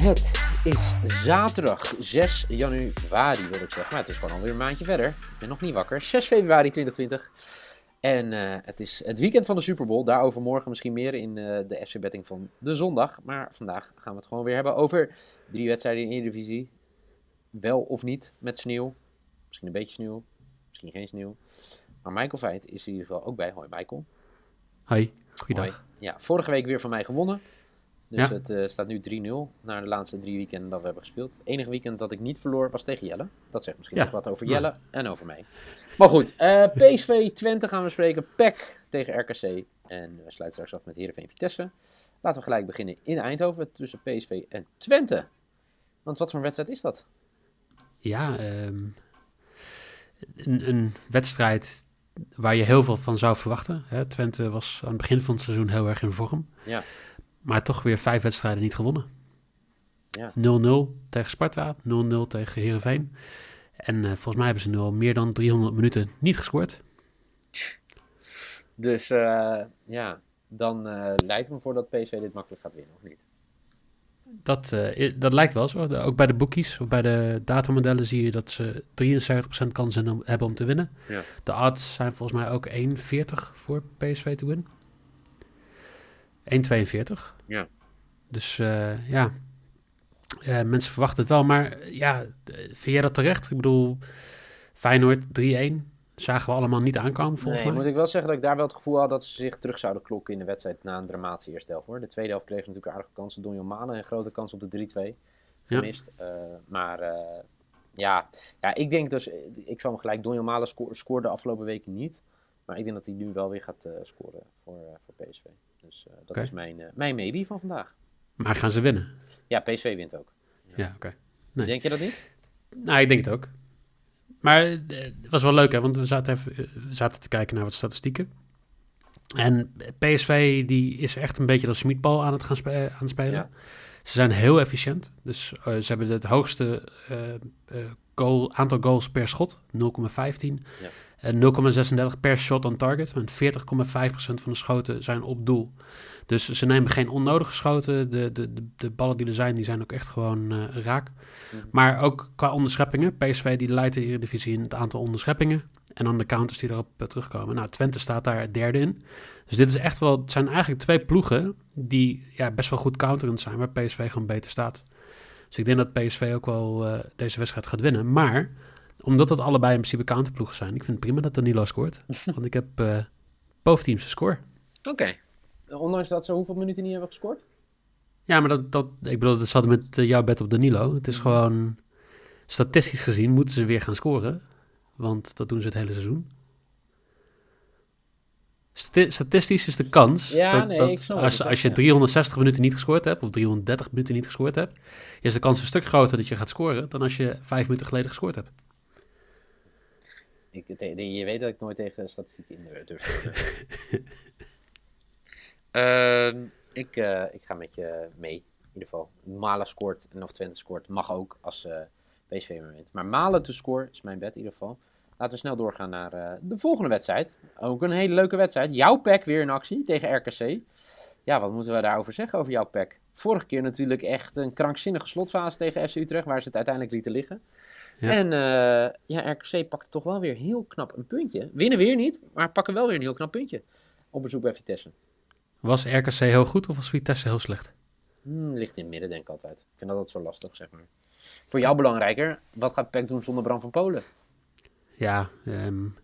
Het is zaterdag 6 januari, wil ik zeggen. Maar het is gewoon alweer een maandje verder. Ik ben nog niet wakker. 6 februari 2020. En eh, het is het weekend van de Super Bowl. Daarover morgen misschien meer in uh, de FC Betting van de zondag. Maar vandaag gaan we het gewoon weer hebben over drie wedstrijden in de Eredivisie. Wel of niet met sneeuw. Misschien een beetje sneeuw. Misschien geen sneeuw. Maar Michael Veit is in ieder geval ook bij. Hoi Michael. Hoi, goeiedag. Hoi. Ja, vorige week weer van mij gewonnen. Dus ja. het uh, staat nu 3-0 na de laatste drie weekenden dat we hebben gespeeld. Het enige weekend dat ik niet verloor was tegen Jelle. Dat zegt misschien ja. wat over Jelle ja. en over mij. Maar goed, uh, PSV Twente gaan we spreken. PEC tegen RKC. En we sluiten straks af met Heerenveen Vitesse. Laten we gelijk beginnen in Eindhoven tussen PSV en Twente. Want wat voor een wedstrijd is dat? Ja, um, een, een wedstrijd waar je heel veel van zou verwachten. Hè? Twente was aan het begin van het seizoen heel erg in vorm. Ja. Maar toch weer vijf wedstrijden niet gewonnen. 0-0 Ja. tegen Sparta, 0-0 tegen Heerenveen. En uh, volgens mij hebben ze nu al meer dan 300 minuten niet gescoord. Dus uh, ja, dan uh, lijkt me voor dat PSV dit makkelijk gaat winnen, of niet? Dat, dat lijkt wel zo. Ook bij de bookies, of bij de datamodellen zie je dat ze 73% kans hebben om te winnen. Ja. De odds zijn volgens mij ook 1,40 voor PSV te winnen. 1,42. Ja. Dus uh, ja, uh, mensen verwachten het wel. Maar ja, vind jij dat terecht? Ik bedoel, Feyenoord 3-1 zagen we allemaal niet aankomen volgens nee, mij. moet ik wel zeggen dat ik daar wel het gevoel had dat ze zich terug zouden klokken in de wedstrijd na een dramatische eerste helft. Hoor. De tweede helft kreeg natuurlijk aardige kansen. Donjon Malen een grote kans op de 3-2 gemist. Ja. Uh, maar ja. ja, ik denk dus, ik zal me gelijk, Donjon Malen sco scoorde de afgelopen weken niet. Maar ik denk dat hij nu wel weer gaat scoren voor, voor PSV. Dus uh, dat okay. is mijn, uh, mijn maybe van vandaag. Maar gaan ze winnen? Ja, PSV wint ook. Ja, ja oké. Okay. Nee. Denk je dat niet? Nou, ik denk het ook. Maar uh, het was wel leuk, hè, want we zaten, even, we zaten te kijken naar wat statistieken. En PSV die is echt een beetje dat smietbal aan het gaan spe aan het spelen. Ja. Ze zijn heel efficiënt. Dus ze hebben het hoogste goal, aantal goals per schot, 0,15. Ja. En 0,36 per shot on target. En 40,5% van de schoten zijn op doel. Dus ze nemen geen onnodige schoten. De, de, de, de ballen die er zijn, die zijn ook echt gewoon uh, raak. Maar ook qua onderscheppingen. PSV die leidt de Eredivisie in het aantal onderscheppingen. En dan de counters die erop uh, terugkomen. Nou, Twente staat daar derde in. Dus dit is echt wel... Het zijn eigenlijk twee ploegen die ja, best wel goed counterend zijn. Waar PSV gewoon beter staat. Dus ik denk dat PSV ook wel uh, deze wedstrijd gaat winnen. Maar omdat het allebei in principe counterploegen zijn. Ik vind het prima dat Danilo scoort. want ik heb uh, teams de score. Oké. Okay. Ondanks dat ze hoeveel minuten niet hebben gescoord? Ja, maar dat, dat, ik bedoel, dat zat met uh, jouw bed op Danilo. Het is gewoon, statistisch gezien moeten ze weer gaan scoren. Want dat doen ze het hele seizoen. St statistisch is de kans ja, dat, nee, dat als, als je 360 minuten niet gescoord hebt, of 330 minuten niet gescoord hebt, is de kans een stuk groter dat je gaat scoren dan als je vijf minuten geleden gescoord hebt. Ik, je weet dat ik nooit tegen statistieken in durf. uh, ik, uh, ik ga met je mee, in ieder geval. Malen scoort en of Twente scoort mag ook als uh, PSV maar wint. Maar Malen te scoren is mijn bed in ieder geval. Laten we snel doorgaan naar uh, de volgende wedstrijd. Ook een hele leuke wedstrijd. Jouw pack weer in actie tegen RKC. Ja, wat moeten we daarover zeggen over jouw pack? Vorige keer natuurlijk echt een krankzinnige slotfase tegen FC Utrecht, waar ze het uiteindelijk lieten liggen. Ja. En uh, ja, RKC pakte toch wel weer heel knap een puntje. Winnen weer niet, maar pakken wel weer een heel knap puntje. Op bezoek bij Vitesse. Was RKC heel goed of was Vitesse heel slecht? Hmm, ligt in het midden, denk ik altijd. Ik vind dat altijd zo lastig, zeg maar. Voor jou belangrijker, wat gaat PEC doen zonder Bram van Polen? Ja, um,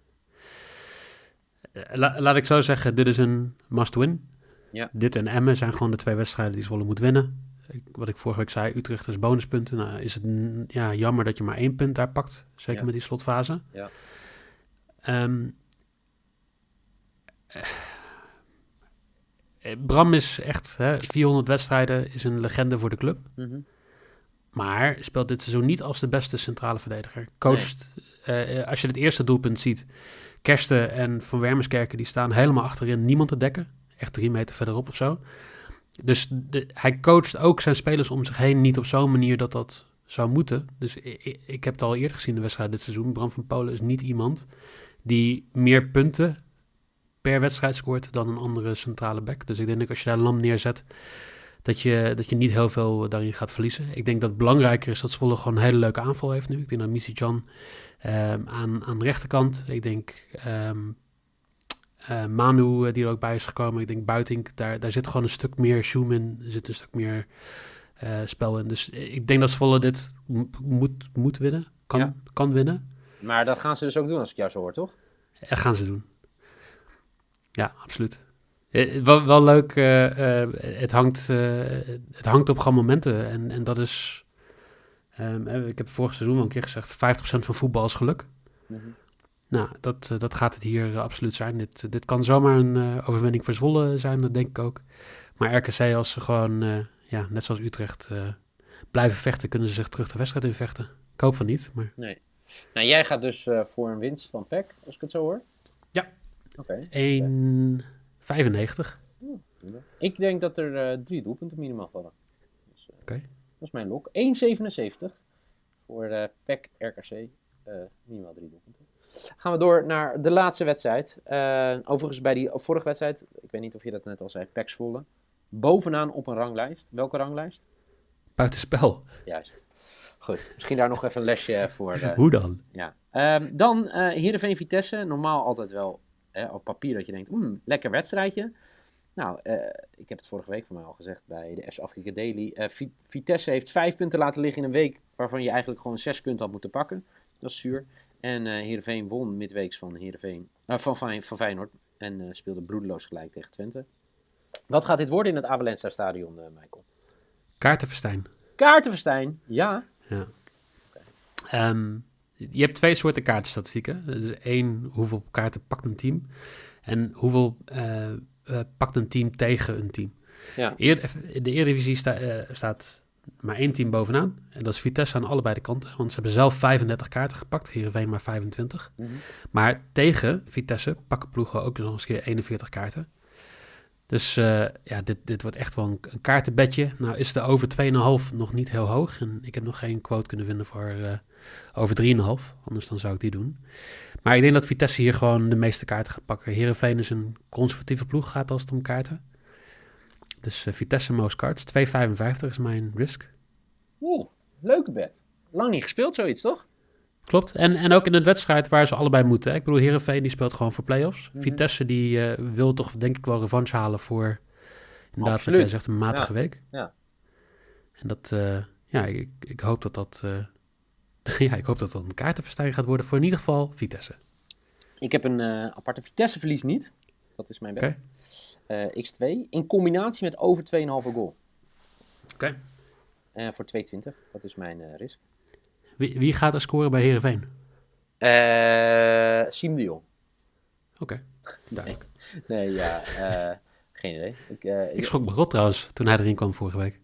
la laat ik zo zeggen, dit is een must-win. Ja. Dit en Emmen zijn gewoon de twee wedstrijden die Zwolle moet winnen. Ik, wat ik vorige week zei, Utrecht is bonuspunten. Nou, is het ja, jammer dat je maar één punt daar pakt. Zeker Ja. met die slotfase. Ja. Ehm, eh, Bram is echt, hè, 400 wedstrijden, is een legende voor de club. Mhm. Maar speelt dit seizoen niet als de beste centrale verdediger. Coacht, eh, eh, als je het eerste doelpunt ziet, Kersten en Van Wermerskerken, die staan helemaal achterin niemand te dekken. Echt drie meter verderop of zo. Dus de, hij coacht ook zijn spelers om zich heen niet op zo'n manier dat dat zou moeten. Dus ik, heb het al eerder gezien de wedstrijd dit seizoen. Bram van Polen is niet iemand die meer punten per wedstrijd scoort dan een andere centrale back. Dus ik denk dat als je daar Lam neerzet, dat je, dat je niet heel veel daarin gaat verliezen. Ik denk dat het belangrijker is dat Zwolle gewoon een hele leuke aanval heeft nu. Ik denk dat Missy Jan ehm, aan, aan de rechterkant. Ik denk ehm, eh, Manu eh, die er ook bij is gekomen. Ik denk Buitink, daar, daar zit gewoon een stuk meer zoom in. Er zit een stuk meer eh, spel in. Dus ik denk dat Zwolle dit mo- moet, moet winnen. Kan, Ja. kan winnen. Maar dat gaan ze dus ook doen als ik jou zo hoor, toch? Dat gaan ze doen. Ja, absoluut. Wel, wel leuk, het, hangt, het hangt op gewoon momenten. En, en dat is, ehm, eh, ik heb vorig seizoen al een keer gezegd, 50% van voetbal is geluk. Mhm. Nou, dat, eh, dat gaat het hier eh, absoluut zijn. Dit, dit kan zomaar een eh, overwinning voor Zwolle zijn, dat denk ik ook. Maar RKC, als ze gewoon, eh, ja, net zoals Utrecht, eh, blijven vechten, kunnen ze zich terug de wedstrijd in vechten. Ik hoop van niet, maar Nee. Nou, jij gaat dus eh, voor een winst van PEC, als ik het zo hoor. Ja. Oké. 1,95. Ik denk dat er eh, drie doelpunten minimaal vallen. Dus, eh, Oké. Dat is mijn lok. 1,77 voor eh PEC RKC. eh, minimaal drie doelpunten. Gaan we door naar de laatste wedstrijd. Eh, overigens bij die vorige wedstrijd, ik weet niet of je dat net al zei, PEC Zwolle. Bovenaan op een ranglijst. Welke ranglijst? Buitenspel. Juist. Goed, misschien daar nog even een lesje voor. eh, Hoe dan? Ja. Ehm, dan eh Heerenveen Vitesse. Normaal altijd wel hè, op papier dat je denkt, hmm, lekker wedstrijdje. Nou, eh, ik heb het vorige week voor mij al gezegd bij de FC Afrika Daily. Eh, Vi- Vitesse heeft vijf punten laten liggen in een week waarvan je eigenlijk gewoon zes punten had moeten pakken. Dat is zuur. En eh Heerenveen won midweeks van, Heerenveen, van, van Feyenoord en speelde broedeloos gelijk tegen Twente. Wat gaat dit worden in het Abelensta Stadion, Michael? Kaartenverstijn. Kaartenverstijn, ja. Ja. Ehm, je hebt twee soorten kaartenstatistieken. Dus één, hoeveel kaarten pakt een team. En hoeveel eh, pakt een team tegen een team. Ja. Eer, de Eredivisie sta, eh, staat maar één team bovenaan. En dat is Vitesse aan allebei de kanten. Want ze hebben zelf 35 kaarten gepakt. Heerenveen maar 25. Mhm. Maar tegen Vitesse pakken ploegen ook nog eens een keer 41 kaarten. Dus eh, ja, dit, dit wordt echt wel een, een kaartenbedje. Nou is de over 2,5 nog niet heel hoog. En ik heb nog geen quote kunnen vinden voor over 3,5. Anders dan zou ik die doen. Maar ik denk dat Vitesse hier gewoon de meeste kaarten gaat pakken. Heerenveen is een conservatieve ploeg, gaat als het om kaarten. Dus eh, Vitesse most cards. 2,55 is mijn risk. Oeh, leuke bed. Lang niet gespeeld zoiets, toch? Klopt. En, en ook in een wedstrijd waar ze allebei moeten. Ik bedoel, Heerenveen die speelt gewoon voor play-offs. Mhm. Vitesse die eh, wil toch denk ik wel revanche halen voor... Inderdaad, wat jij zegt, een matige Ja. week. Ja. En dat, eh, ja, ik, ik hoop dat dat... ja, ik hoop dat dat een kaartenverstijging gaat worden voor in ieder geval Vitesse. Ik heb een eh, aparte Vitesse verlies niet. Dat is mijn bet. Oké. Eh, X2. In combinatie met over 2,5 goal. Oké. Eh, voor 2,20. Dat is mijn risk. Wie, wie gaat er scoren bij Heerenveen? Eh Siem de Jong. Oké, duidelijk. Nee, ja. geen idee. Ik, Ik schrok me rot trouwens toen hij erin kwam vorige week.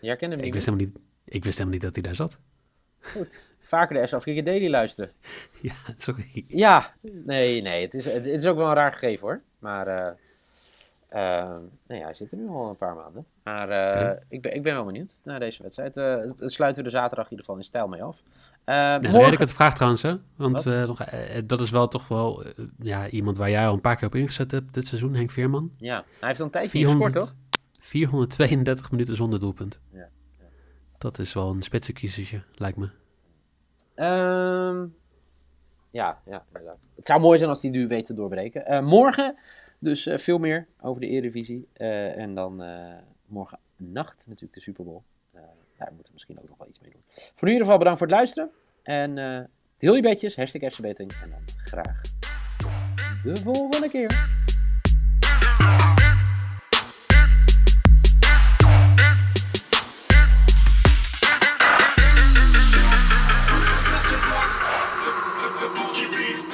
Je herkende hem Ik niet wist, meer? helemaal niet, ik wist helemaal niet dat hij daar zat. Goed. Vaker de S Afrika Daily luisteren. Ja, sorry. Ja. Nee, nee. Het is, het is ook wel een raar gegeven hoor. Maar... eh eh, nee, hij zit er nu al een paar maanden. Maar eh, Oké. ik, ben, ik ben wel benieuwd naar deze wedstrijd. Eh, het- sluiten we de zaterdag in ieder geval in stijl mee af. Ja, dan morgen... weet ik het vraag trouwens, hè? Want nog, dat is wel toch wel ja, iemand waar jij al een paar keer op ingezet hebt dit seizoen, Henk Veerman. Ja, hij heeft al een tijdje niet gescoord, toch? 432 minuten zonder doelpunt. Ja, Dat is wel een spitsenkiezertje, lijkt me. Ehm, ja, ja, inderdaad. Het zou mooi zijn als hij nu weet te doorbreken. Eh, morgen dus eh, veel meer over de Eredivisie. Eh, en dan morgen nacht natuurlijk de Super Bowl. Daar moeten we misschien ook nog wel iets mee doen. Voor nu in ieder geval bedankt voor het luisteren. En deel je bedjes, hashtag FCBetting. En dan graag de volgende keer.